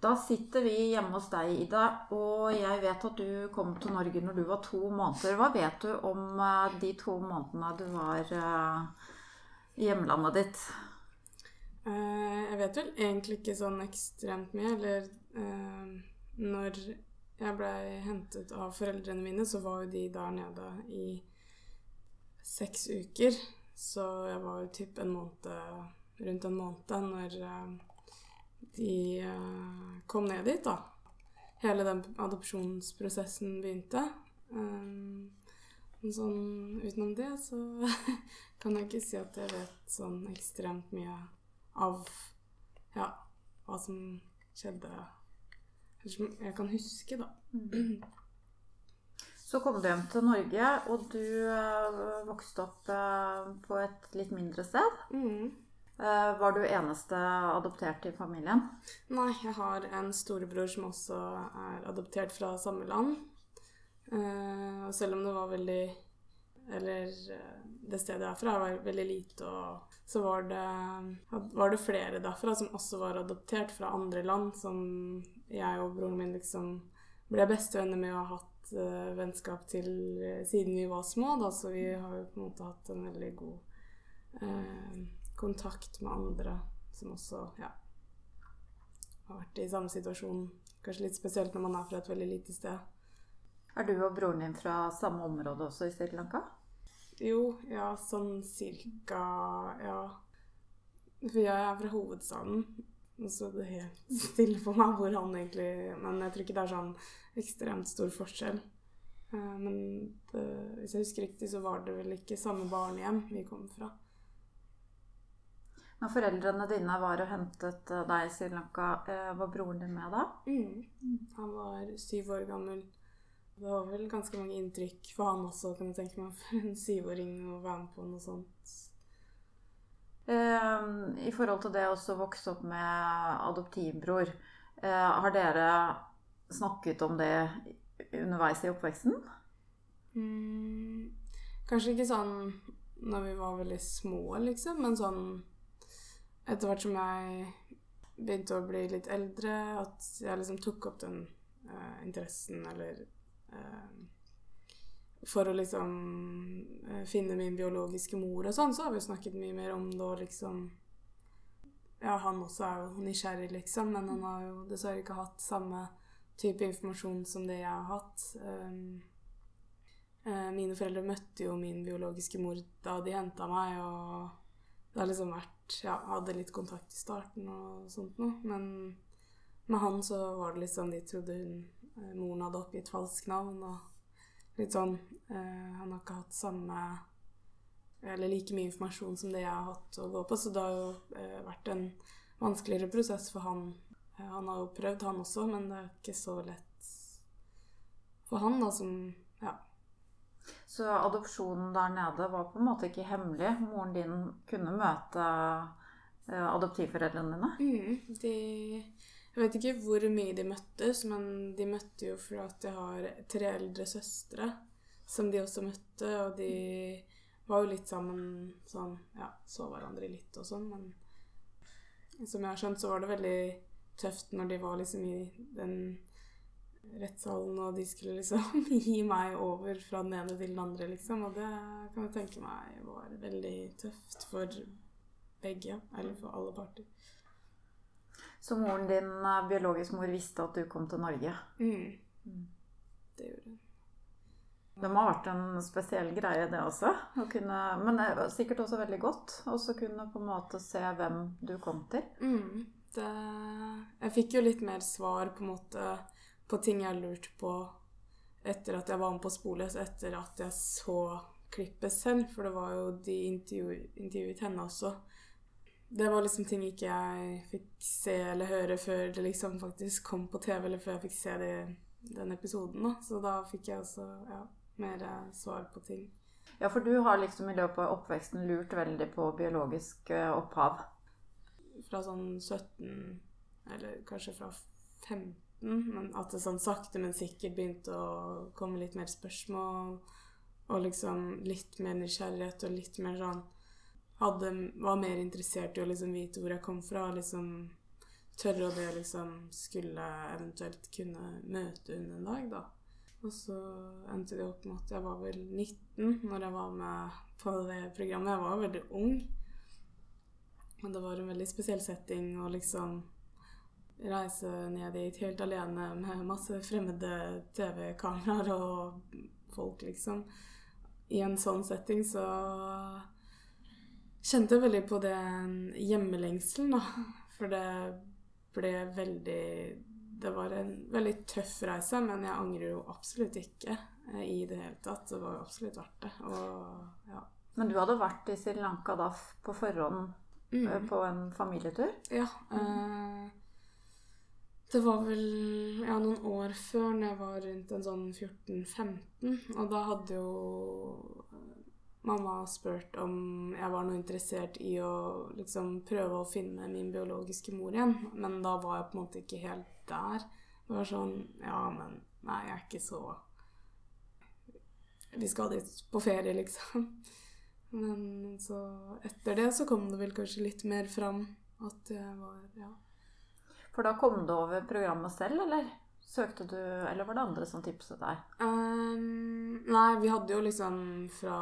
Da sitter vi hjemme hos deg, Ida, og jeg vet at du kom til Norge når du var to måneder. Hva vet du om eh, de to månedene du var eh, i hjemlandet ditt? Eh, jeg vet vel egentlig ikke sånn ekstremt mye. Eller når jeg blei hentet av foreldrene mine, så var jo de der nede i seks uker. Så jeg var jo typ en måned, rundt en måned når de uh, kom ned dit, da. Hele den adopsjonsprosessen begynte. Um, men sånn utenom det så kan jeg ikke si at jeg vet sånn ekstremt mye av ja, hva som skjedde Eller Som jeg kan huske, da. Mm. Så kom du hjem til Norge, og du uh, vokste opp på et litt mindre sted. Mm. Eh, var du eneste adoptert i familien? Nei, jeg har en storebror som også er adoptert fra samme land. Eh, og selv om det var veldig Eller eh, det stedet jeg er fra, var veldig lite, og så var det, var det flere derfra som også var adoptert fra andre land, som jeg og broren min liksom ble bestevenner med og har hatt vennskap til siden vi var små. Da, så vi har jo på en måte hatt en veldig god uh, kontakt med andre som også ja, har vært i samme situasjon. Kanskje litt spesielt når man er fra et veldig lite sted. Er du og broren din fra samme område også i Sri Lanka? Jo, ja, sånn cirka, ja. For jeg er fra hovedstaden. Og så det er helt stille for meg hvor han egentlig Men jeg tror ikke det er sånn ekstremt stor forskjell. Eh, men det, hvis jeg husker riktig, så var det vel ikke samme barnehjem vi kom fra. Når foreldrene dine var og hentet eh, deg i Sri Lanka, eh, var broren din med da? Mm. Han var syv år gammel. Det var vel ganske mange inntrykk for han også, kan jeg tenke meg, for en syvåring å være med på noe sånt. Eh, I forhold til det å vokse opp med adoptivbror, har dere snakket om det underveis i oppveksten? Mm, kanskje ikke sånn når vi var veldig små, liksom, men sånn etter hvert som jeg begynte å bli litt eldre, at jeg liksom tok opp den uh, interessen, eller uh, For å liksom uh, finne min biologiske mor og sånn, så har vi snakket mye mer om det og liksom Ja, han også er jo nysgjerrig, liksom, men han har jo dessverre ikke hatt samme type informasjon som det jeg har hatt. Um, mine foreldre møtte jo min biologiske mor da de henta meg, og det har liksom vært ja, hadde litt kontakt i starten og sånt noe. Men med han så var det litt sånn de trodde hun eh, moren hadde oppgitt falskt navn. Og litt sånn eh, Han har ikke hatt samme eller like mye informasjon som det jeg har hatt å gå på. Så det har jo eh, vært en vanskeligere prosess for han. Eh, han har jo prøvd, han også, men det er ikke så lett for han, da, som ja, så adopsjonen der nede var på en måte ikke hemmelig. Moren din kunne møte uh, adoptivforeldrene dine? Mm, de, jeg vet ikke hvor mye de møttes, men de møtte jo fordi at jeg har tre eldre søstre som de også møtte, og de var jo litt sammen sånn Ja, så hverandre litt og sånn, men som jeg har skjønt, så var det veldig tøft når de var liksom i den rettssalen, og de skulle liksom gi meg over fra den ene til den andre, liksom. Og det kan jeg tenke meg var veldig tøft for begge, eller for alle parter. Så moren din, eh, biologisk mor, visste at du kom til Norge? Mm. mm. Det gjorde hun. Det må ha vært en spesiell greie, det også. Kunne, men sikkert også veldig godt å kunne på en måte se hvem du kom til. Mm. Det, jeg fikk jo litt mer svar på en måte på ting jeg har lurt på etter at jeg var med på Sporløs, etter at jeg så klippet selv, for det var jo de intervjuet, intervjuet henne også. Det var liksom ting ikke jeg fikk se eller høre før det liksom faktisk kom på TV, eller før jeg fikk se det, den episoden. da. Så da fikk jeg også ja, mer svar på ting. Ja, for du har liksom i løpet av oppveksten lurt veldig på biologisk eh, opphav? Fra sånn 17, eller kanskje fra 15 men at det sånn sakte, men sikkert begynte å komme litt mer spørsmål. Og liksom litt mer nysgjerrighet og litt mer sånn hadde, Var mer interessert i å liksom vite hvor jeg kom fra. liksom tørre å det liksom skulle eventuelt kunne møte hun en dag, da. Og så endte det opp med at jeg var vel 19 når jeg var med på det programmet. Jeg var veldig ung. Men det var en veldig spesiell setting og liksom reise ned dit helt alene med masse fremmede TV-kameraer og folk, liksom. I en sånn setting så kjente jeg veldig på den hjemmelengselen, da. For det ble veldig Det var en veldig tøff reise, men jeg angrer jo absolutt ikke eh, i det hele tatt. Det var jo absolutt verdt det. Og ja. Men du hadde vært i Sri Lanka da på forhånd eh, Mm. på en familietur? Ja. Eh, det var vel ja, noen år før, når jeg var rundt en sånn 14-15. Og da hadde jo mamma spurt om jeg var noe interessert i å liksom prøve å finne min biologiske mor igjen. Men da var jeg på en måte ikke helt der. Det var sånn Ja, men nei, jeg er ikke så Vi skal dit på ferie, liksom. Men så etter det så kom det vel kanskje litt mer fram at jeg var Ja. For da kom du over programmet selv, eller? Søkte du, eller var det andre som tipset deg? Um, nei, vi hadde jo liksom fra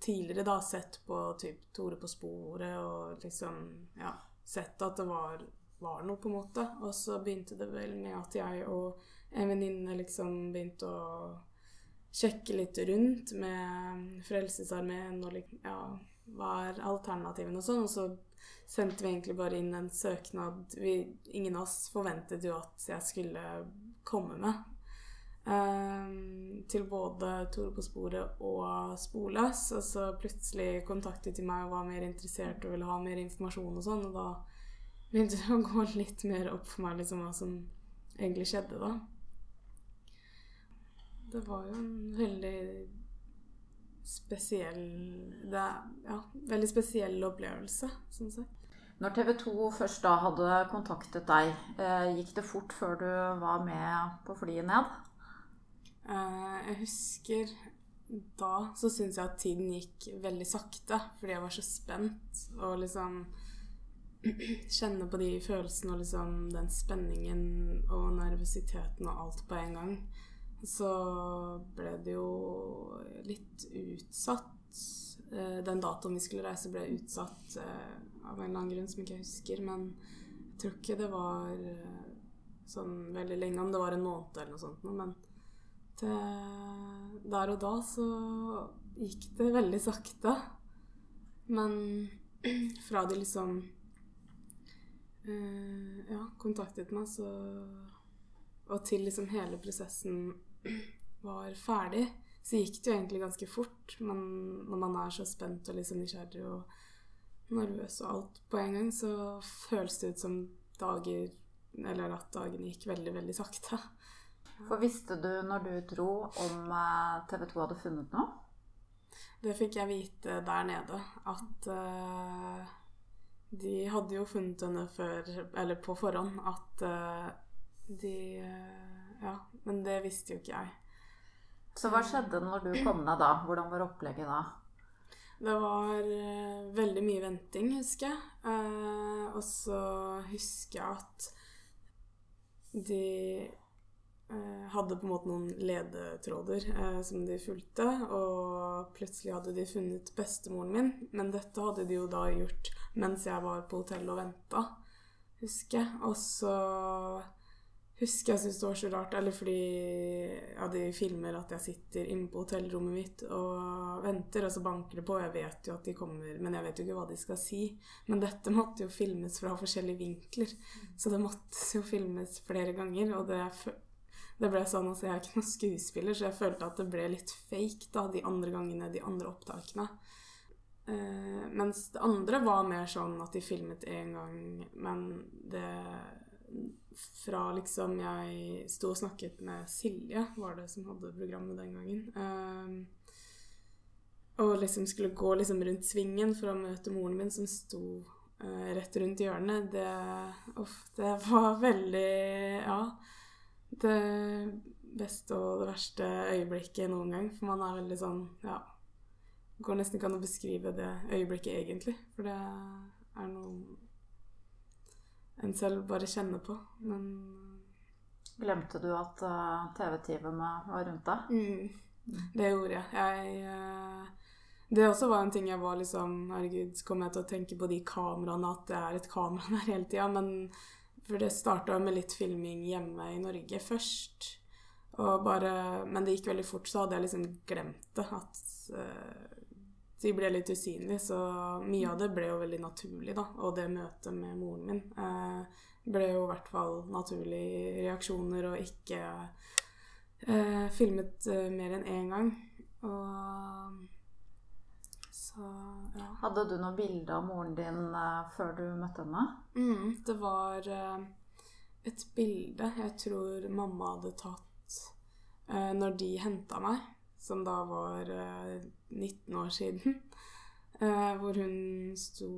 tidligere da sett på typ Tore på sporet og liksom ja, sett at det var, var noe, på en måte. Og så begynte det vel med at jeg og en venninne liksom begynte å sjekke litt rundt med Frelsesarmeen og liksom, ja, hva er alternativene og sånn. Og så sendte vi egentlig bare inn en søknad vi, Ingen av oss forventet jo at jeg skulle komme med. Um, til både Tore på sporet og Sporløs. Og så plutselig kontaktet de meg og var mer interessert og ville ha mer informasjon og sånn. Og da begynte det å gå litt mer opp for meg liksom hva som egentlig skjedde da. Det var jo en veldig spesiell det er, Ja, veldig spesiell opplevelse, syns jeg. Når TV 2 først da hadde kontaktet deg, eh, gikk det fort før du var med på flyet ned? Eh, jeg husker da så syns jeg at tiden gikk veldig sakte, fordi jeg var så spent og liksom Kjenne på de følelsene og liksom den spenningen og nervøsiteten og alt på en gang. Så ble det jo litt utsatt. Eh, Den datoen vi skulle reise, ble utsatt eh, av en eller annen grunn som ikke jeg husker. Men jeg tror ikke det var eh, sånn veldig lenge, om det var en måned eller noe sånt. Men til der og da så gikk det veldig sakte. Men fra de liksom ja, kontaktet meg, så Og til liksom hele prosessen var ferdig, så gikk det jo egentlig ganske fort. Men når man er så spent og liksom nysgjerrig og nervøs og alt på en gang, så føles det ut som dager Eller at dagene gikk veldig, veldig sakte. For visste du når du dro om TV 2 hadde funnet noe? Det fikk jeg vite der nede, at uh, de hadde jo funnet henne før, eller på forhånd, at uh, de eh, Ja, men det visste jo ikke jeg. Så hva skjedde når du kom ned da? Hvordan var opplegget da? Det var uh, veldig mye venting, husker jeg. Uh, og så husker jeg at de uh, hadde på en måte noen ledetråder som de fulgte, og plutselig hadde de funnet bestemoren min. Men dette hadde de jo da gjort mens jeg var på hotellet og venta, husker jeg. Og så husker jeg syntes det var så rart, eller fordi ja, de filmer at jeg sitter inne på hotellrommet mitt og venter, og så banker det på, jeg vet jo at de kommer, men jeg vet jo ikke hva de skal si. Men dette måtte jo filmes fra forskjellige vinkler, så det måtte jo filmes flere ganger, og det, det ble sånn, altså jeg er ikke noen skuespiller, så jeg følte at det ble litt fake da, de andre gangene, de andre opptakene. Uh, mens det andre var mer sånn at de filmet én gang, men det Fra liksom jeg sto og snakket med Silje, var det som hadde programmet den gangen. Eh, og liksom skulle gå liksom rundt svingen for å møte moren min, som sto eh, rett rundt hjørnet. Det, uff, det var veldig Ja. Det beste og det verste øyeblikket noen gang. For man er veldig sånn Ja. Går nesten ikke an å beskrive det øyeblikket egentlig. For det er noe en selv bare kjenner på. Men Glemte du at uh, TV-teamet var rundt deg? mm, det gjorde jeg. jeg uh, det også var en ting jeg var liksom Herregud, kommer jeg til å tenke på de kameraene, at det er et kamera der hele tida. Men for det starta med litt filming hjemme i Norge først. Bare, men det gikk veldig fort, så hadde jeg liksom glemt det. At uh, de ble litt usynlige. Så mye av det ble jo veldig naturlig, da. Og det møtet med moren min eh, ble jo i hvert fall naturlige reaksjoner, og ikke eh, filmet mer enn én gang. Og så ja. Hadde du noe bilde av moren din før du møtte henne? Mm, det var et bilde jeg tror mamma hadde tatt eh, når de henta meg, som da var eh, 19 år siden, Uh, hvor hun sto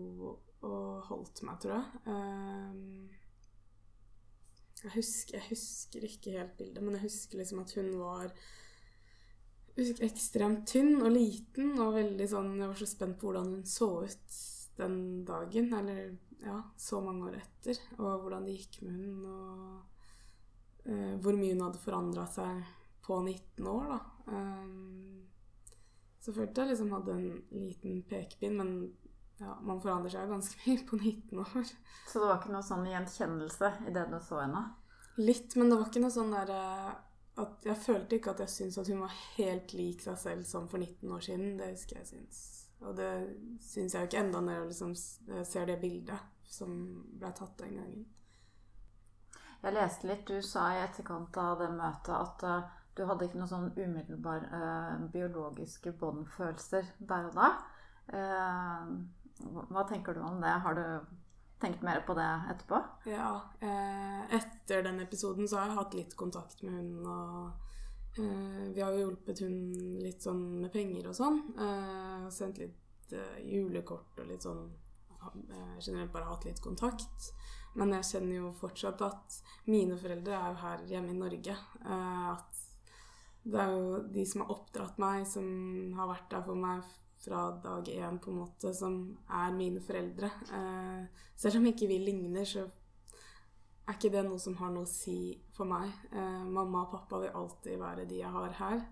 og holdt meg, tror jeg. Uh, jeg husker, jeg husker, ikke helt bildet, men jeg husker liksom at hun var ekstremt tynn og liten og veldig sånn Jeg var så spent på hvordan hun så ut den dagen, eller ja, så mange år etter, og hvordan det gikk med hun, og uh, hvor mye hun hadde forandra seg på 19 år, da. Um, så følte jeg liksom hadde en liten pekepinn, men ja, man forandrer seg jo ganske mye på 19 år. Så det var ikke noe sånn gjenkjennelse i det du så henne? Litt, men det var ikke noe sånn derre at Jeg følte ikke at jeg syntes at hun var helt lik seg selv som for 19 år siden. Det husker jeg syns. Og det syns jeg jo ikke enda når jeg liksom ser det bildet som ble tatt den gangen. Jeg leste litt, du sa i etterkant av det møtet at uh, du hadde ikke noen sånn umiddelbar eh, biologiske båndfølelser der og da. Eh, hva tenker du om det? Har du tenkt mer på det etterpå? Ja. Eh, etter den episoden så har jeg hatt litt kontakt med hun og vi har jo hjulpet hun litt sånn med penger og sånn. sendt litt julekort og litt sånn Generelt bare hatt litt kontakt. Men jeg kjenner jo fortsatt at mine foreldre er jo her hjemme i Norge. at det er jo de som har oppdratt meg, som har vært der for meg fra dag én, på en måte, som er mine foreldre. Eh, selv om ikke vi ligner, så er ikke det noe som har noe å si for meg. Eh, mamma og pappa vil alltid være de jeg har her.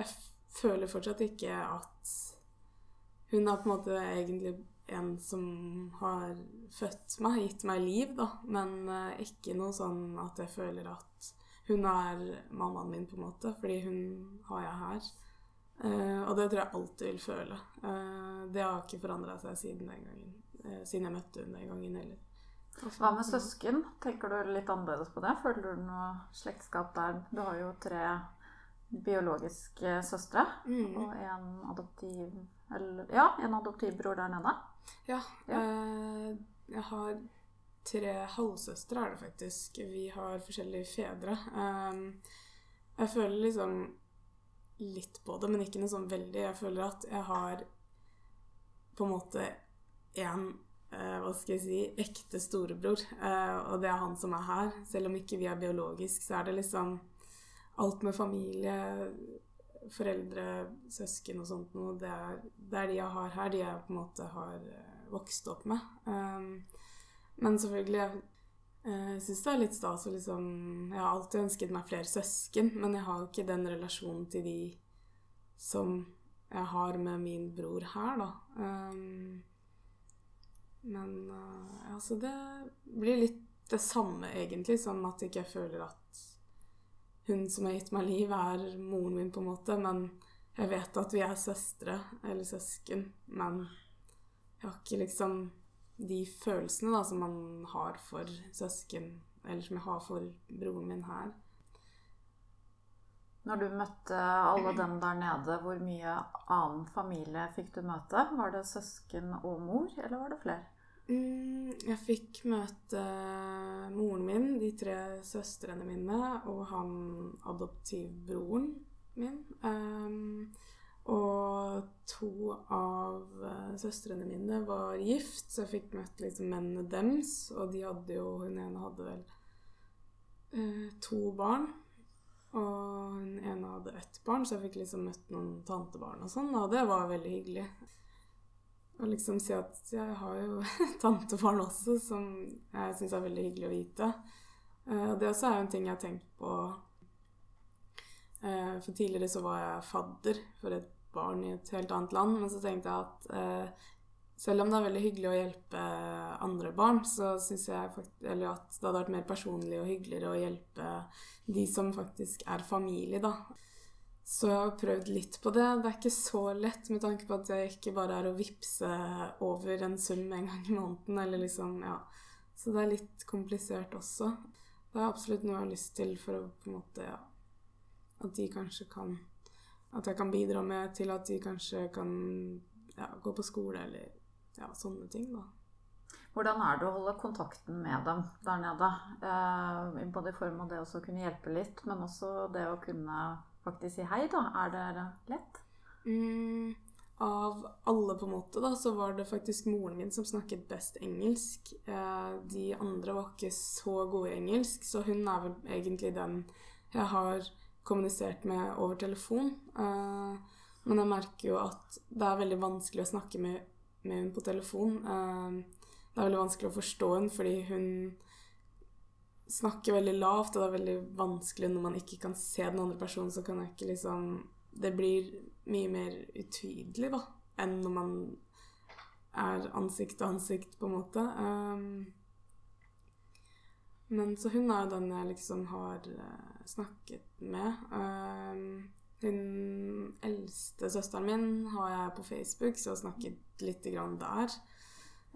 Jeg føler fortsatt ikke at hun er på en måte egentlig en som har født meg, gitt meg liv, da. Men eh, ikke noe sånn at jeg føler at hun er mammaen min, på en måte, fordi hun har jeg her. Uh, og det tror jeg alltid vil føle. Uh, det har ikke forandra seg siden den gangen. Uh, siden jeg møtte hun den gangen heller. Hva med søsken? Tenker du litt annerledes på det? Føler du noe slektskap der? Du har jo tre biologiske søstre mm. og en adoptiv eller, Ja, en adoptivbror der nede. Ja. ja. jeg har tre halvsøstre, er det faktisk. Vi har forskjellige fedre. Um, jeg føler liksom litt på det, men ikke noe sånn veldig. Jeg føler at jeg har på en måte en uh, hva skal jeg si ekte storebror, uh, og det er han som er her. Selv om ikke vi er biologisk, så er det liksom alt med familie, foreldre, søsken og sånt noe. Det er, det er de jeg har her, de jeg på en måte har uh, vokst opp med. Men selvfølgelig Jeg eh, syns det er litt stas å liksom Jeg har alltid ønsket meg flere søsken, men jeg har ikke den relasjonen til de som jeg har med min bror her, da. Um, men altså det blir litt det samme, egentlig, sånn at jeg ikke føler at hun som har gitt meg liv, er moren min, på en måte. Men jeg vet at vi er søstre eller søsken. Men jeg har ikke liksom de følelsene da, som man har for søsken, eller som jeg har for broren min her. Når du møtte alle dem der nede, hvor mye annen familie fikk du møte? Var det søsken og mor, eller var det flere? Mm, jeg fikk møte moren min, de tre søstrene mine og han adoptivbroren min. Um, og to av uh, søstrene mine var gift, så jeg fikk møtt liksom mennene dems. Og de hadde jo Hun ene hadde vel eh, to barn. Og hun ene hadde ett barn, så jeg fikk liksom møtt noen tantebarn og sånn. Og det var veldig hyggelig. Og liksom si at jeg har jo tantebarn også, som jeg syns er veldig hyggelig å vite. Eh, og det også er jo en ting jeg har tenkt på eh, For tidligere så var jeg fadder for et barn i et helt annet land, men så tenkte jeg at eh, selv om det er veldig hyggelig å hjelpe andre barn, så syns jeg faktisk, at det hadde vært mer personlig og hyggeligere å hjelpe de som faktisk er familie, da. Så jeg har prøvd litt på det. Det er ikke så lett med tanke på at det ikke bare er å vippse over en sum en gang i måneden, eller liksom Ja. Så det er litt komplisert også. Det er absolutt noe jeg har lyst til for å på en måte Ja. At de kanskje kan At jeg kan bidra med til at de kanskje kan ja, gå på skole eller ja, sånne ting, da. Hvordan er det å holde kontakten med dem der nede? Eh, både i form av det å kunne hjelpe litt, men også det å kunne faktisk si hei, da? Er det lett? Mm, av alle, på en måte, da, så var det faktisk moren min som snakket best engelsk. Eh, de andre var ikke så gode i engelsk, så hun er vel egentlig den jeg har kommunisert med over telefon. Eh, men jeg merker jo at det er veldig vanskelig å snakke med, med henne på telefon. Eh, det er veldig vanskelig å forstå henne fordi hun snakker veldig lavt, og det er veldig vanskelig når man ikke kan se den andre personen, så kan jeg ikke liksom Det blir mye mer utydelig, da, enn når man er ansikt til ansikt, på en måte. Um, men så hun er jo den jeg liksom har uh, snakket med. Um, hun eldste søsteren min har jeg på Facebook, så jeg har snakket grann der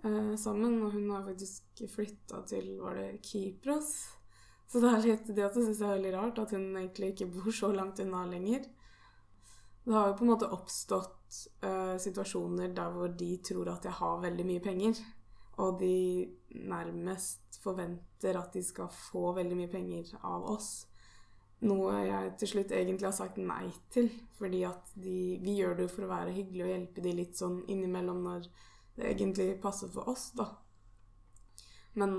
uh, sammen. Og hun har faktisk flytta til var det Kypros. Så det er litt det at jeg syns er veldig rart at hun egentlig ikke bor så langt unna lenger. Det har jo på en måte oppstått uh, situasjoner der hvor de tror at jeg har veldig mye penger. Og de nærmest forventer at de skal få veldig mye penger av oss. Noe jeg til slutt egentlig har sagt nei til. Fordi at de, vi gjør det jo for å være hyggelig og hjelpe de litt sånn innimellom når det egentlig passer for oss, da. Men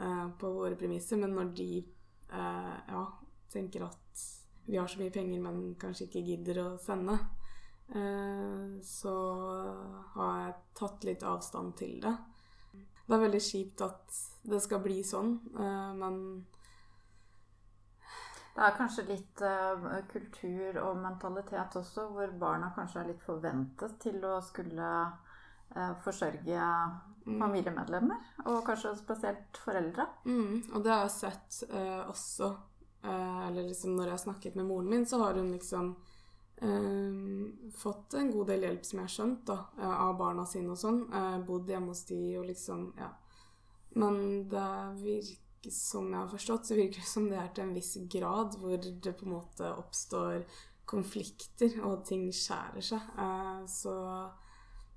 eh, på våre premisser. Men når de eh, ja, tenker at vi har så mye penger, men kanskje ikke gidder å sende, eh, så har jeg tatt litt avstand til det. Det er veldig kjipt at det skal bli sånn, eh, men det er kanskje litt uh, kultur og mentalitet også, hvor barna kanskje er litt forventet til å skulle uh, forsørge mm. familiemedlemmer. Og kanskje spesielt foreldre. Mm, og det har jeg sett uh, også. eller liksom når jeg har snakket med moren min, så har hun liksom fått en god del hjelp, som jeg har skjønt, da, av barna sine og sånn. bodd hjemme hos de og liksom Ja. Men det virker som jeg har forstått, så virker det som det er til en viss grad hvor det på en måte oppstår konflikter, og ting skjærer seg. Eh, så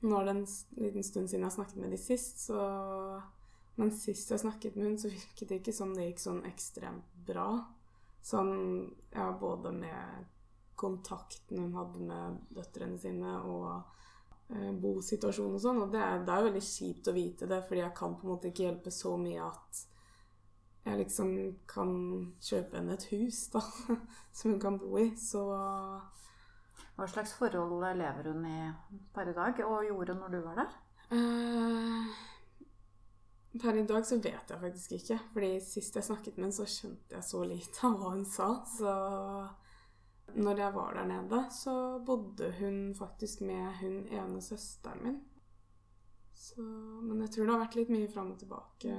nå er det en liten stund siden jeg har snakket med de sist, så Men sist jeg snakket med henne, så virket det ikke som det gikk sånn ekstremt bra. Sånn ja, både med kontakten hun hadde med døtrene sine, og eh, bosituasjonen og sånn. Og det er, det er veldig kjipt å vite det, fordi jeg kan på en måte ikke hjelpe så mye at jeg liksom kan kjøpe henne et hus da, som hun kan bo i. Så Hva slags forhold lever hun i per i dag, og gjorde når du var der? Eh, per i dag så vet jeg faktisk ikke. Fordi sist jeg snakket med henne, så skjønte jeg så lite av hva hun sa. Så når jeg var der nede, så bodde hun faktisk med hun ene søsteren min. Så, men jeg tror det har vært litt mye fram og tilbake.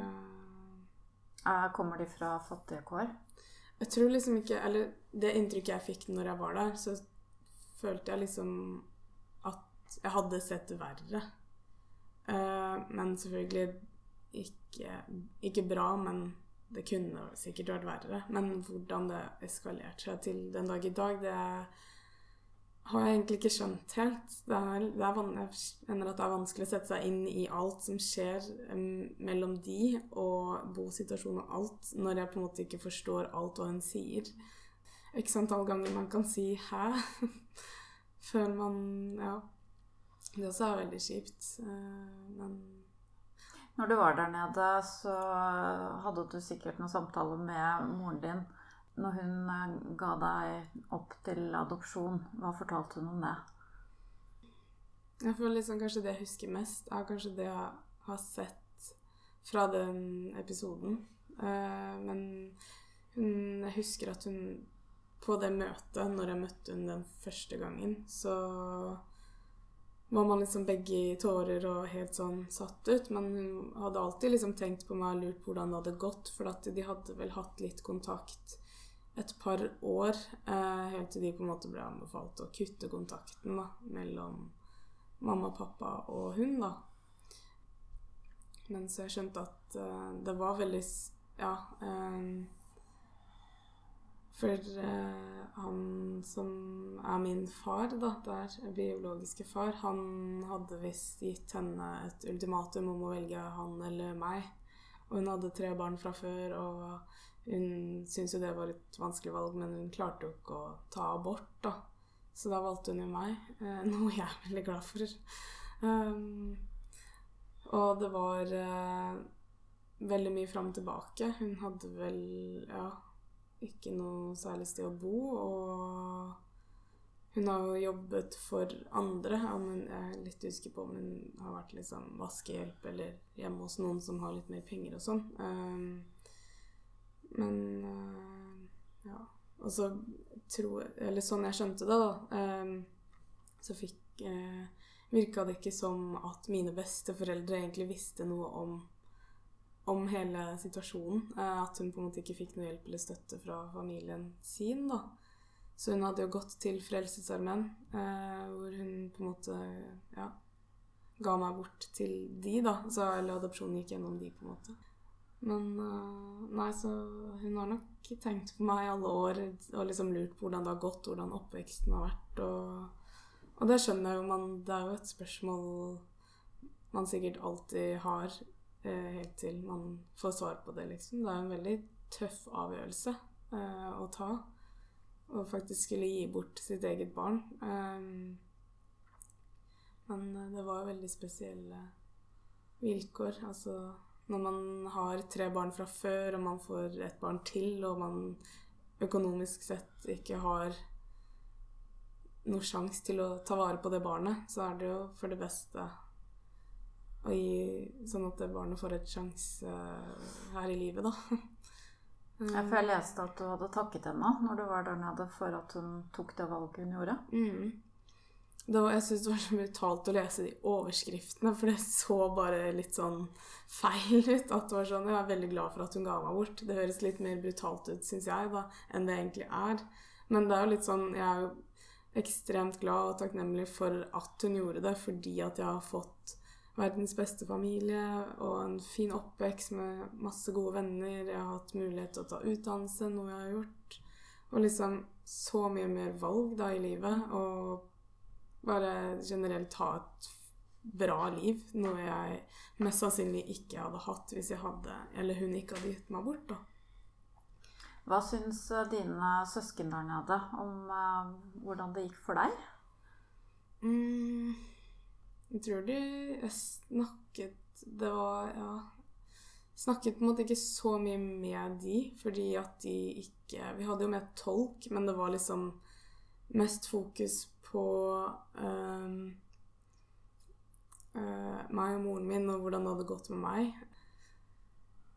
Kommer de fra fattige kår? Jeg tror liksom ikke Eller det inntrykket jeg fikk når jeg var der, så følte jeg liksom at jeg hadde sett verre. Uh, men selvfølgelig ikke, ikke bra, men det kunne sikkert vært verre. Men hvordan det eskalerte seg til den dag i dag, det har jeg egentlig ikke skjønt helt. Det er, det er, jeg mener at det er vanskelig å sette seg inn i alt som skjer um, mellom de, og bosituasjonen og alt, når jeg på en måte ikke forstår alt hva hun sier. Ikke sant alle ganger man kan si 'hæ', før man Ja. Det også er veldig kjipt. Uh, men Når du var der nede, så hadde du sikkert noen samtaler med moren din når hun eh, ga deg opp til adopsjon, hva fortalte hun om det? Jeg føler liksom kanskje det jeg husker mest, er kanskje det jeg har sett fra den episoden. Uh, men hun, jeg husker at hun på det møtet, når jeg møtte hun den første gangen, så var man liksom begge i tårer og helt sånn satt ut. Men hun hadde alltid liksom tenkt på meg og lurt på hvordan det hadde gått, for at de hadde vel hatt litt kontakt et par år, eh, helt til de på en måte ble anbefalt å kutte kontakten da, mellom mamma, pappa og hun, da. Men så jeg skjønte at eh, det var veldig Ja. Um, for eh, han som er min far, da, der, biologiske far, han hadde visst gitt henne et ultimatum om å velge han eller meg. Og hun hadde tre barn fra før, og hun syntes jo det var et vanskelig valg, men hun klarte jo ikke å ta abort, da. Så da valgte hun jo meg, eh, noe jeg er veldig glad for. Um, og det var eh, veldig mye fram og tilbake. Hun hadde vel, ja ikke noe særlig sted å bo. Og hun har jo jobbet for andre. men jeg er litt usikker på om hun har vært liksom vaskehjelp eller hjemme hos noen som har litt mer penger og sånn. Um, men uh, ja. Og så tror Eller sånn jeg skjønte det, da, um, så fikk uh, Virka det ikke som at mine besteforeldre egentlig visste noe om om hele situasjonen. Eh, at hun på en måte ikke fikk noe hjelp eller støtte fra familien sin. da. Så hun hadde jo gått til Frelsesarmeen, eh, hvor hun på en måte ja, ga meg bort til de, da. Så, eller adopsjonen gikk gjennom de, på en måte. Men uh, nei, så hun har nok tenkt på meg i alle år og liksom lurt på hvordan det har gått, hvordan oppveksten har vært. Og, og det skjønner jeg jo, man Det er jo et spørsmål man sikkert alltid har Eh, helt til man får svar på det, liksom. Det er en veldig tøff avgjørelse eh, å ta. Å faktisk skulle gi bort sitt eget barn. Um, men det var veldig spesielle vilkår. Altså når man har tre barn fra før, og man får et barn til, og man økonomisk sett ikke har noe sjanse til å ta vare på det barnet, så er det jo for det beste og gi, sånn at barnet får et sjanse uh, her i livet, da. Jeg for jeg leste at du hadde takket henne når du var der nede for at hun tok det valget hun gjorde. Mm. Var, jeg syns det var så brutalt å lese de overskriftene, for det så bare litt sånn feil ut. At det var sånn Jeg er veldig glad for at hun ga meg bort. Det høres litt mer brutalt ut, syns jeg, da, enn det egentlig er. Men det er jo litt sånn Jeg er jo ekstremt glad og takknemlig for at hun gjorde det, fordi at jeg har fått verdens beste familie og en fin oppvekst med masse gode venner. Jeg har hatt mulighet til å ta utdannelse, noe jeg har gjort. Og liksom så mye mer valg da i livet. Og bare generelt ha et bra liv. Noe jeg mest sannsynlig ikke hadde hatt hvis jeg hadde, eller hun ikke hadde gitt meg bort. da. Hva syns eh, dine søsken der nede om uh, hvordan det gikk for deg? Mm. Jeg tror de snakket Det var Ja. Snakket på en måte ikke så mye med de, fordi at de ikke Vi hadde jo med tolk, men det var liksom mest fokus på um, uh, meg og moren min og hvordan det hadde gått med meg.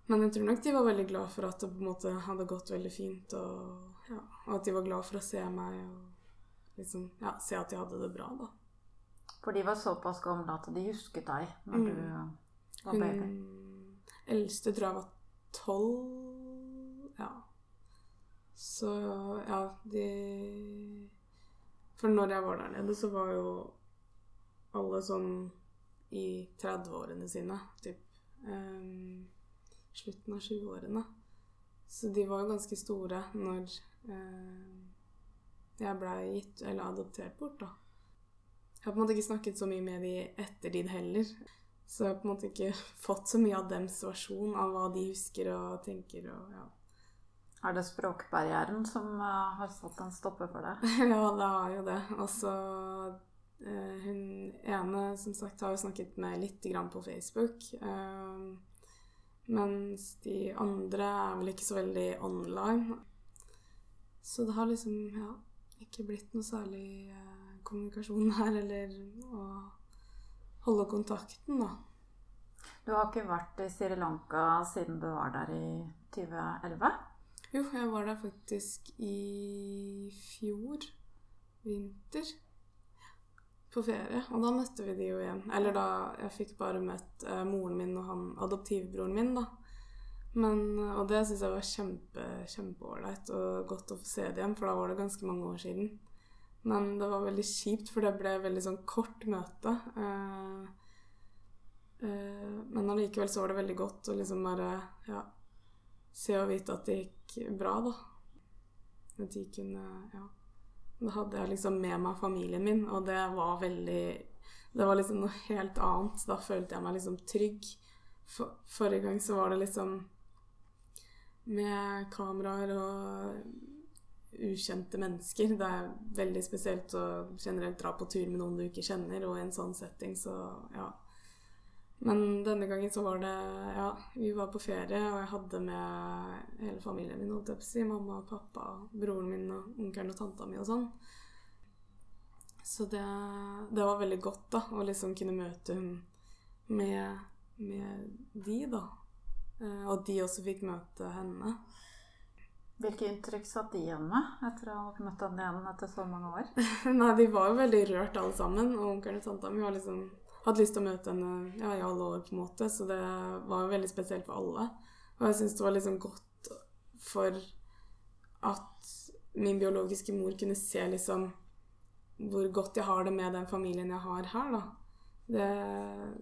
Men jeg tror nok de var veldig glad for at det på en måte hadde gått veldig fint, og, ja, og at de var glad for å se meg og liksom, ja, se at jeg hadde det bra, da. For de var såpass gamle at de husket deg når mm. du var baby. Hun eldste tror jeg var tolv. Ja. Så ja, de For når jeg var der nede, så var jo alle sånn i 30-årene sine, typ. Um, slutten av 20-årene. Så de var jo ganske store når um, jeg blei gitt eller adoptert bort, da. Jeg har på en måte ikke snakket så mye med de etter din heller. Så jeg har på en måte ikke fått så mye av dems versjon av hva de husker og tenker. og ja. Er det språkbarrieren som uh, har satt en stopper for deg? ja, det har jo det. Altså Hun ene som sagt har jo snakket med litt grann på Facebook. Uh, mens de andre er vel ikke så veldig online. Så det har liksom ja, ikke blitt noe særlig kommunikasjon her, eller å holde kontakten, da. Du har ikke vært i Sri Lanka siden du var der i 2011? Jo, jeg var der faktisk i fjor vinter. På ferie. Og da møtte vi de jo igjen. Eller da Jeg fikk bare møtt eh, moren min og han adoptivbroren min, da. Men, og det syns jeg var kjempe, kjempeålreit og godt å få se det igjen, for da var det ganske mange år siden. Men det var veldig kjipt, for det ble veldig sånn kort møte. Eh, eh, men allikevel så var det veldig godt å liksom bare ja, se og vite at det gikk bra, da. At de kunne Ja. Da hadde jeg liksom med meg familien min, og det var veldig Det var liksom noe helt annet. Da følte jeg meg liksom trygg. For, forrige gang så var det liksom med kameraer og ukjente mennesker. Det er veldig spesielt å generelt dra på tur med noen du ikke kjenner, og i en sånn setting, så ja. Men denne gangen så var det Ja, vi var på ferie, og jeg hadde med hele familien min, si. Mamma og pappa, broren min og onkelen og tanta mi og sånn. Så det, det, var veldig godt, da, å liksom kunne møte hun med, med de, da. Eh, og de også fikk møte henne. Hvilke inntrykk satt de igjen med etter å ha møtt henne igjen etter så mange år? Nei, de var jo veldig rørt alle sammen. Og onkelen og tanta mi har liksom hatt lyst til å møte henne ja, i alle år, på en måte. Så det var jo veldig spesielt for alle. Og jeg syns det var liksom godt for at min biologiske mor kunne se liksom hvor godt jeg har det med den familien jeg har her, da. Det,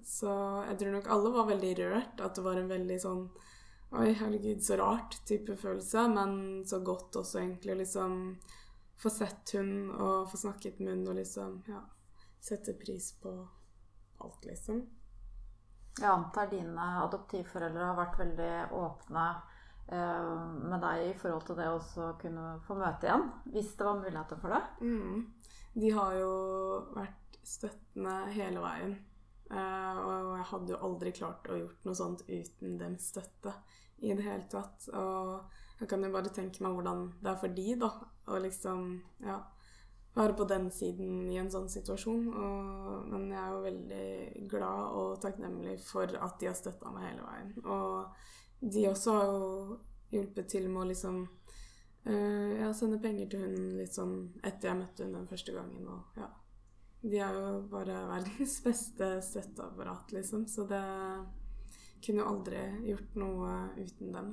så jeg tror nok alle var veldig rørt. At det var en veldig sånn Oi, herregud, så rart type følelse. Men så godt også, egentlig, å liksom få sett hun og få snakket med hun og liksom ja, sette pris på alt, liksom. Jeg antar dine adoptivforeldre har vært veldig åpne eh, med deg i forhold til det å kunne få møte igjen, hvis det var muligheter for det? Mm. De har jo vært støttende hele veien. Eh, og jeg hadde jo aldri klart å gjort noe sånt uten den støtte i det hele tatt. Og jeg kan jo bare tenke meg hvordan det er for de, da. Å liksom, ja være på den siden i en sånn situasjon. Og, men jeg er jo veldig glad og takknemlig for at de har støtta meg hele veien. Og de også har jo hjulpet til med å liksom uh, ja, sende penger til hun litt sånn etter jeg møtte hun den første gangen. Og ja. De er jo bare verdens beste støtteapparat, liksom. Så det kunne jo aldri gjort noe uten dem.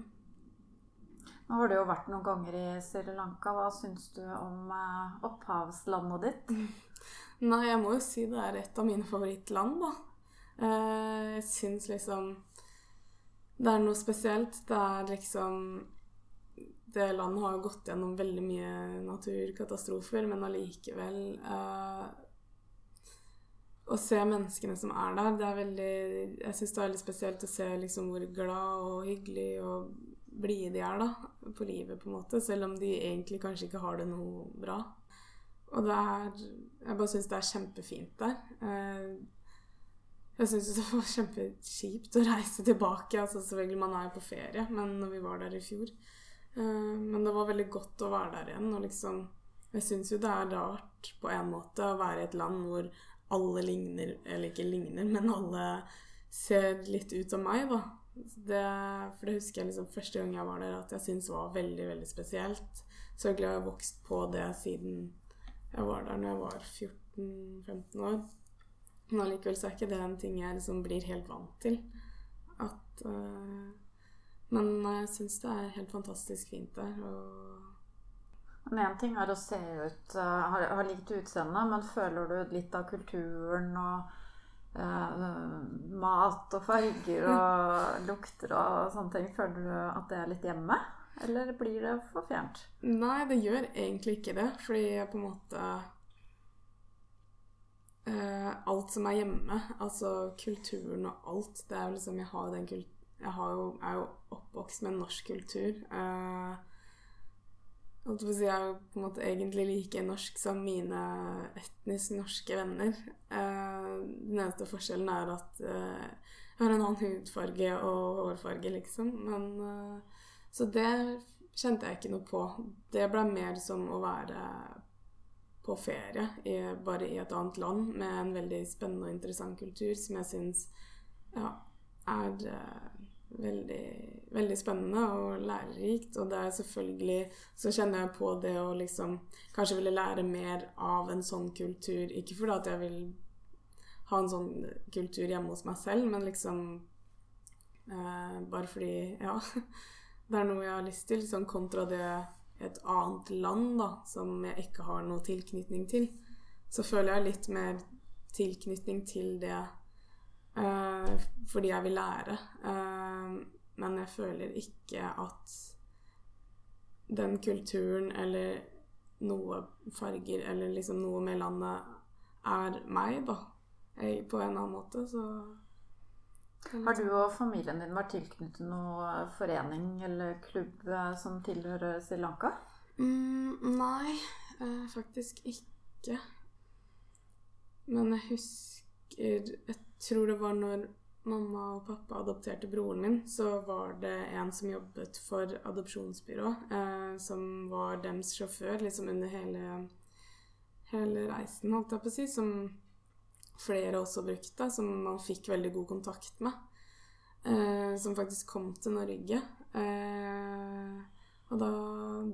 Nå har du jo vært noen ganger i Sri Lanka. Hva syns du om eh, opphavslandet ditt? Nei, jeg må jo si det er et av mine favorittland, da. Eh, jeg syns liksom Det er noe spesielt. Det er liksom Det landet har gått gjennom veldig mye naturkatastrofer, men allikevel eh, å se menneskene som er der, det er veldig Jeg syns det er veldig spesielt å se liksom hvor glad og hyggelig og blide de er da, på livet, på en måte. Selv om de egentlig kanskje ikke har det noe bra. Og det er Jeg bare syns det er kjempefint der. Eh, jeg syns det var kjempekjipt å reise tilbake. altså Selvfølgelig, man er jo på ferie, men når vi var der i fjor eh, Men det var veldig godt å være der igjen. Og liksom Jeg syns jo det er rart på en måte å være i et land hvor alle ligner Eller ikke ligner, men alle ser litt ut som meg, da. Det, for det husker jeg liksom første gang jeg var der, at jeg syntes var veldig veldig spesielt. Så jeg har vokst på det siden jeg var der når jeg var 14-15 år. Men allikevel så er ikke det en ting jeg liksom blir helt vant til. At, uh, men jeg syns det er helt fantastisk fint der. Og men én ting er å se ut, ha, ha likt utseende, men føler du litt av kulturen og uh, mat og farger og lukter og sånne ting. Føler du at det er litt hjemme? Eller blir det for fjernt? Nei, det gjør egentlig ikke det. Fordi jeg på en måte uh, Alt som er hjemme, altså kulturen og alt, det er jo liksom Jeg har den kulturen jeg, jo, er jo oppvokst med norsk kultur. Uh, jeg er på en måte egentlig like norsk som mine etnisk norske venner. Eh, den eneste forskjellen er at eh, jeg har en annen hudfarge og hårfarge, liksom. Men, eh, så det kjente jeg ikke noe på. Det ble mer som å være på ferie i, bare i et annet land med en veldig spennende og interessant kultur som jeg syns ja, er veldig, veldig spennende og lærerikt. Og det er selvfølgelig Så kjenner jeg på det å liksom kanskje ville lære mer av en sånn kultur. Ikke fordi at jeg vil ha en sånn kultur hjemme hos meg selv, men liksom eh, bare fordi Ja. Det er noe jeg har lyst til, sånn kontra det et annet land da, som jeg ikke har noe tilknytning til, så føler jeg litt mer tilknytning til det uh, fordi jeg vil lære. Uh, men jeg føler ikke at den kulturen eller noe farger eller liksom noe med landet er meg, da. Jeg, på en annen måte, så har du og familien din vært tilknyttet noe forening eller klubb eh, som tilhører Sri Lanka? Mm, nei, faktisk ikke. Men jeg husker Jeg tror det var når mamma og pappa adopterte broren min, så var det en som jobbet for adopsjonsbyrå, eh, som var dems sjåfør liksom under hele, hele reisen, holdt jeg på å si, som flere også brukte, som man fikk veldig god kontakt med. Eh, som faktisk kom til Norge. Eh, og da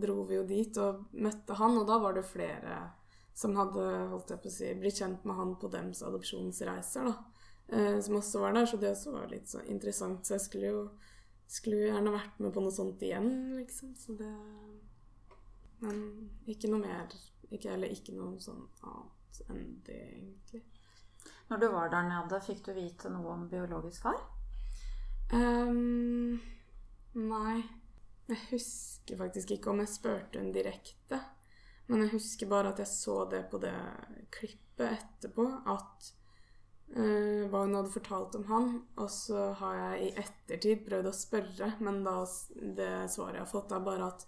dro vi jo dit og møtte han, og da var det flere som hadde holdt jeg på å si, blitt kjent med han på dems adopsjonsreiser. da, eh, Som også var der, så det også var litt så interessant. Så jeg skulle jo skulle gjerne vært med på noe sånt igjen, liksom. Så det Men ikke noe mer. Ikke, eller ikke noe sånn annet enn det, egentlig. Når du var der nede, fikk du vite noe om biologisk far? Um, nei. Jeg husker faktisk ikke om jeg spurte hun direkte. Men jeg husker bare at jeg så det på det klippet etterpå, at uh, hva hun hadde fortalt om han. Og så har jeg i ettertid prøvd å spørre, men da, det svaret jeg har fått, er bare at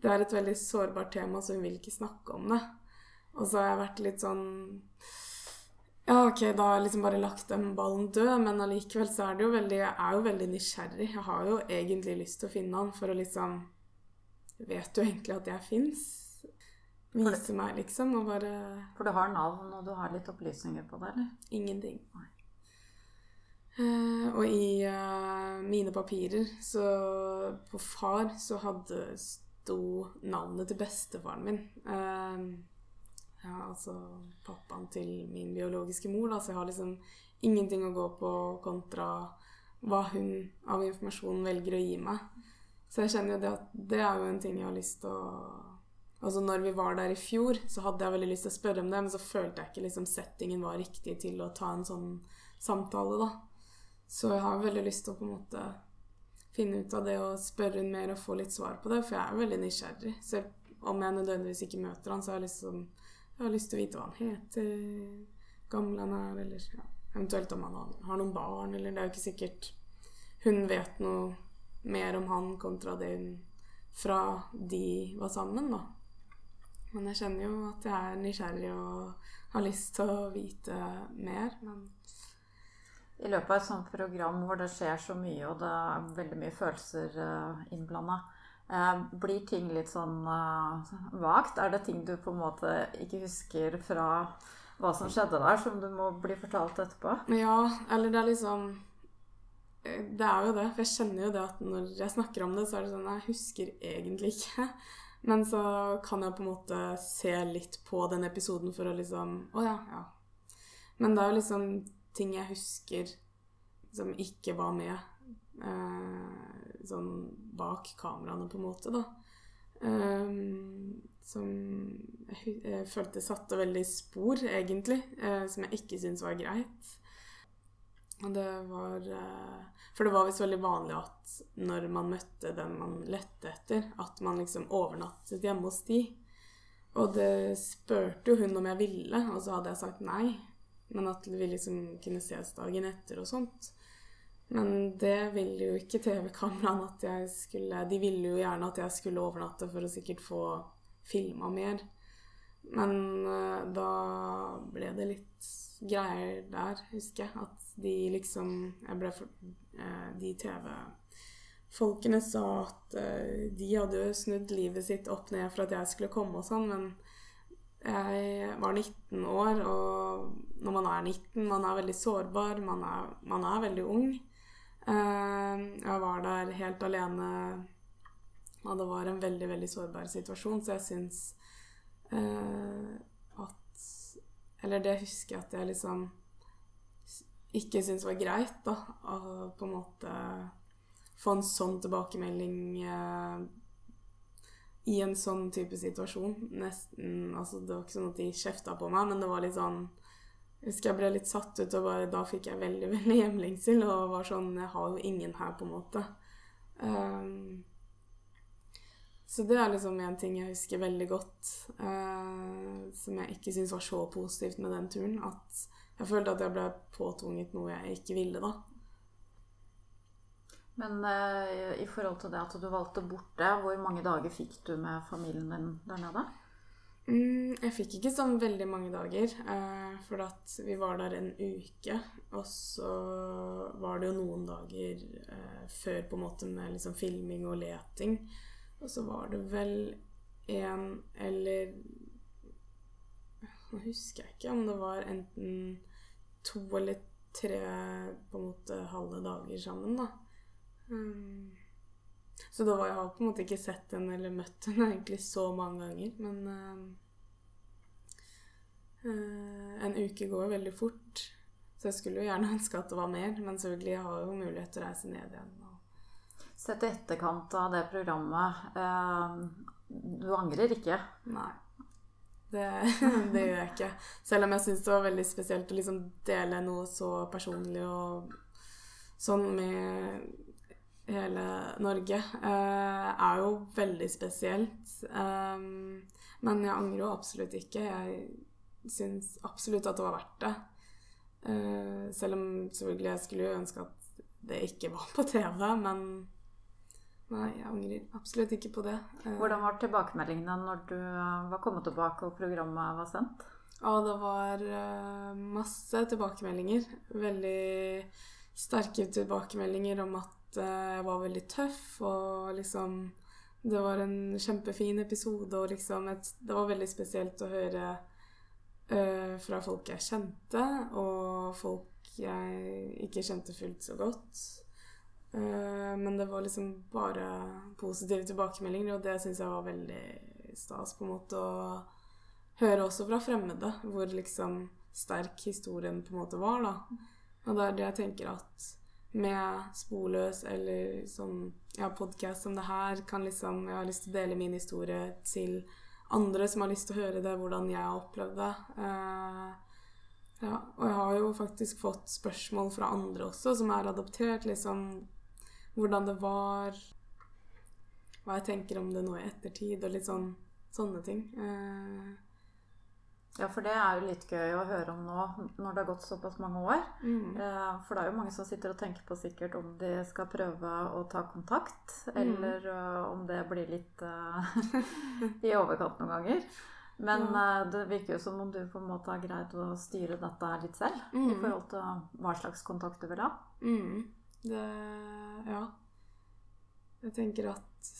det er et veldig sårbart tema, så hun vil ikke snakke om det. Og så har jeg vært litt sånn ja, ok, da har jeg liksom bare lagt den ballen død, men allikevel så er det jo veldig Jeg er jo veldig nysgjerrig. Jeg har jo egentlig lyst til å finne han for å liksom Vet du egentlig at jeg fins? Vise meg, liksom, og bare For du har navn, og du har litt opplysninger på det, eller? Ingenting. Uh, og i uh, mine papirer, så På far så hadde sto navnet til bestefaren min. Uh, ja, altså pappaen til min biologiske mor, da, så jeg har liksom ingenting å gå på kontra hva hun av informasjon velger å gi meg. Så jeg kjenner jo det at det er jo en ting jeg har lyst til å Altså når vi var der i fjor, så hadde jeg veldig lyst til å spørre om det, men så følte jeg ikke liksom settingen var riktig til å ta en sånn samtale, da. Så jeg har veldig lyst til å på en måte finne ut av det og spørre hun mer og få litt svar på det, for jeg er veldig nysgjerrig. Så om jeg nødvendigvis ikke møter han, så har jeg liksom jeg har lyst til å vite hva han heter, gammel han er, eller ja, eventuelt om han har noen barn, eller det er jo ikke sikkert hun vet noe mer om han kontra det hun fra de var sammen, da. Men jeg kjenner jo at jeg er nysgjerrig og har lyst til å vite mer, men I løpet av et sånt program hvor det skjer så mye, og det er veldig mye følelser eh, innblanda, Eh, blir ting litt sånn uh, vagt? Er det ting du på en måte ikke husker fra hva som skjedde der, som du må bli fortalt etterpå? Ja, eller det er liksom eh, Det er jo det. For jeg kjenner jo det at når jeg snakker om det, så er det sånn Jeg husker egentlig ikke. Men så kan jeg på en måte se litt på den episoden for å liksom Å ja, ja. Men det er jo liksom ting jeg husker som ikke var med. Eh, sånn bak kameraene, på en måte, da. Um, som jeg, jeg, følte satte veldig spor, egentlig, eh, som jeg ikke syntes var greit. Det var uh, For det var visst veldig vanlig at når man møtte den man lette etter, at man liksom overnattet hjemme hos de. Og det spurte jo hun om jeg ville, og så hadde jeg sagt nei. Men at vi liksom kunne ses dagen etter og sånt. Men det ville jo ikke TV-kameraene at jeg skulle De ville jo gjerne at jeg skulle overnatte for å sikkert få filma mer. Men uh, da ble det litt greier der, husker jeg. At de liksom Jeg ble for uh, De TV-folkene sa at uh, de hadde jo snudd livet sitt opp ned for at jeg skulle komme og sånn, men Jeg var 19 år, og når man er 19, man er veldig sårbar, man er, man er veldig ung. Eh, jeg var der helt alene, og det var en veldig, veldig sårbar situasjon, så jeg syns eh, Eller det husker jeg at jeg liksom ikke syntes var greit, da. Å på en måte få en sånn tilbakemelding eh, i en sånn type situasjon. Nesten Altså, det var ikke sånn at de kjefta på meg, men det var litt sånn Jeg husker jeg ble litt satt ut, og bare, da fikk jeg veldig, veldig hjemlengsel, og var sånn Jeg har jo ingen her, på en måte. Um, så det er liksom en ting jeg husker veldig godt, eh, som jeg ikke syns var så positivt med den turen. At jeg følte at jeg ble påtvunget noe jeg ikke ville, da. Men eh, i forhold til det at du valgte bort det, hvor mange dager fikk du med familien din der nede? Mm, jeg fikk ikke sånn veldig mange dager, eh, for at vi var der en uke. Og så var det jo noen dager eh, før på en måte med liksom filming og leting. Og så var det vel en eller Nå husker jeg ikke om det var enten to eller tre på en måte halve dager sammen, da. Um, så da var jeg på en måte ikke sett henne eller møtt henne egentlig så mange ganger. Men uh, uh, en uke går veldig fort. Så jeg skulle jo gjerne ønske at det var mer. Men selvfølgelig jeg har jo mulighet til å reise ned igjen. Sett i etterkant av det programmet eh, Du angrer ikke? Nei. Det, det, gjør jeg ikke. Selv om jeg syns det var veldig spesielt å liksom dele noe så personlig og sånn med hele Norge, Eh, er jo veldig spesielt. Eh, men jeg angrer jo absolutt ikke. Jeg syns absolutt at det var verdt det. Uh, selv om selvfølgelig jeg skulle ønske at det ikke var på TV, men nei, jeg angrer absolutt ikke på det. Uh, Hvordan var tilbakemeldingene når du var kommet tilbake og programmet var sendt? Ja, det var masse tilbakemeldinger. Veldig sterke tilbakemeldinger om at jeg eh, var veldig tøff, og liksom Det var en kjempefin episode, og liksom et, Det var veldig spesielt å høre fra folk jeg kjente, og folk jeg ikke kjente fullt så godt. Uh, men det var liksom bare positive tilbakemeldinger, og det syns jeg var veldig stas, på en måte, å høre også fra fremmede, hvor liksom sterk historien på en måte var, da. Og det er det jeg tenker at med Sporløs eller sånn ja, podkast som det her kan liksom Jeg har lyst til å dele min historie til andre som har lyst til å høre det, hvordan jeg har opplevd det. Uh, ja, og jeg har jo faktisk fått spørsmål fra andre også, som er adoptert, liksom hvordan det var Hva jeg tenker om det nå i ettertid, og litt sånn sånne ting. Eh. ja, for det er jo litt gøy å høre om nå, når det har gått såpass mange år. Mm. Eh, for det er jo mange som sitter og tenker på sikkert om de skal prøve å ta kontakt, mm. eller uh, om det blir litt uh, i overkant noen ganger. Men uh, det virker jo som om du på en måte har greid å styre dette litt selv. Mm. I forhold til hva slags kontakt du vil ha. Mm. Det Ja. Jeg tenker at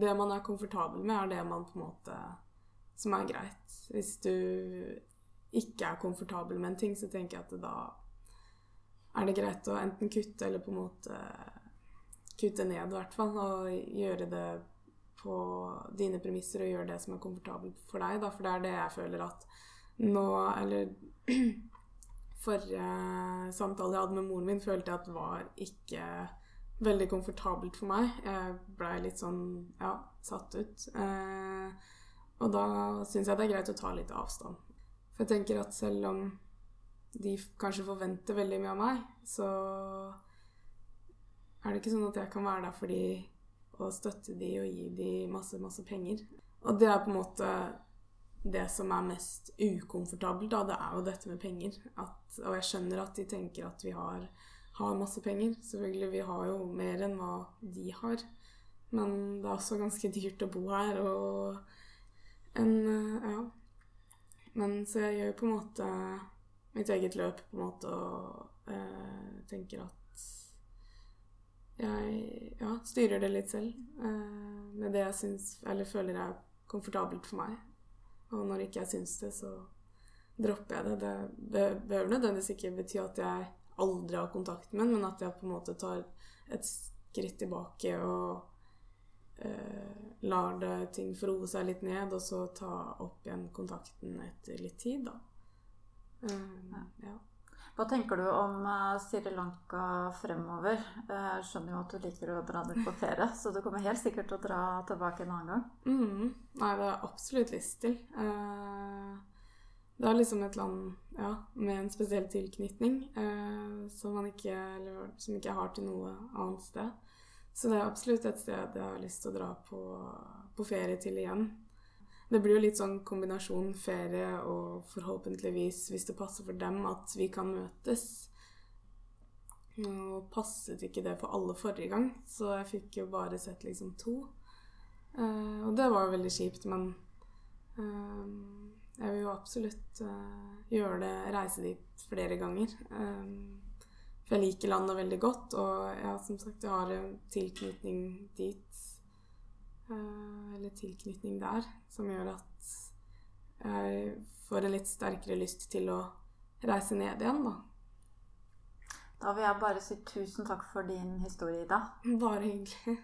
det man er komfortabel med, er det man på en måte som er greit. Hvis du ikke er komfortabel med en ting, så tenker jeg at da er det greit å enten kutte eller på en måte kutte ned, i hvert fall. Og gjøre det på dine premisser og gjøre det som er komfortabelt for deg. Da. For det er det jeg føler at nå Eller forrige samtale jeg hadde med moren min, følte jeg at var ikke veldig komfortabelt for meg. Jeg blei litt sånn ja, satt ut. Eh, og da syns jeg det er greit å ta litt avstand. For jeg tenker at selv om de kanskje forventer veldig mye av meg, så er det ikke sånn at jeg kan være der for de og støtte de og gi de masse, masse penger. Og det er på en måte det som er mest ukomfortabelt, da. Det er jo dette med penger. At, og jeg skjønner at de tenker at vi har, har masse penger. Selvfølgelig, vi har jo mer enn hva de har. Men det er også ganske dyrt å bo her. og en eh, Ja. Men så jeg gjør på en måte mitt eget løp på en måte og eh, tenker at jeg ja, styrer det litt selv. Eh, med det jeg syns eller føler er komfortabelt for meg. Og når ikke jeg syns det, så dropper jeg det. Det behøver nødvendigvis ikke bety at jeg aldri har kontakt med den, men at jeg på en måte tar et skritt tilbake og eh, lar det ting roe seg litt ned, og så ta opp igjen kontakten etter litt tid, da. Um, ja. Hva tenker du om uh, Sri Lanka fremover? Jeg skjønner jo at du liker å dra ned på ferie, så du kommer helt sikkert til å dra tilbake en annen gang. Mm. Nei, det har jeg absolutt lyst til. Uh, det er liksom et land ja, med en spesiell tilknytning som ikke, som ikke har til noe annet sted. Så det er absolutt et sted jeg har lyst til å dra på, på ferie til igjen. Det blir jo litt sånn kombinasjon ferie og forhåpentligvis, hvis det passer for dem, at vi kan møtes. Nå passet ikke det for alle forrige gang, så jeg fikk jo bare sett liksom to. Uh, og det var jo veldig kjipt, men uh, jeg vil jo absolutt uh, gjøre det, reise dit flere ganger. for jeg liker landet veldig godt, og ja, som sagt, jeg har tilknytning dit Eh, eller tilknytning der, som gjør at jeg får en litt sterkere lyst til å reise ned igjen, da. Da vil jeg bare si tusen takk for din historie, Ida. Bare hyggelig.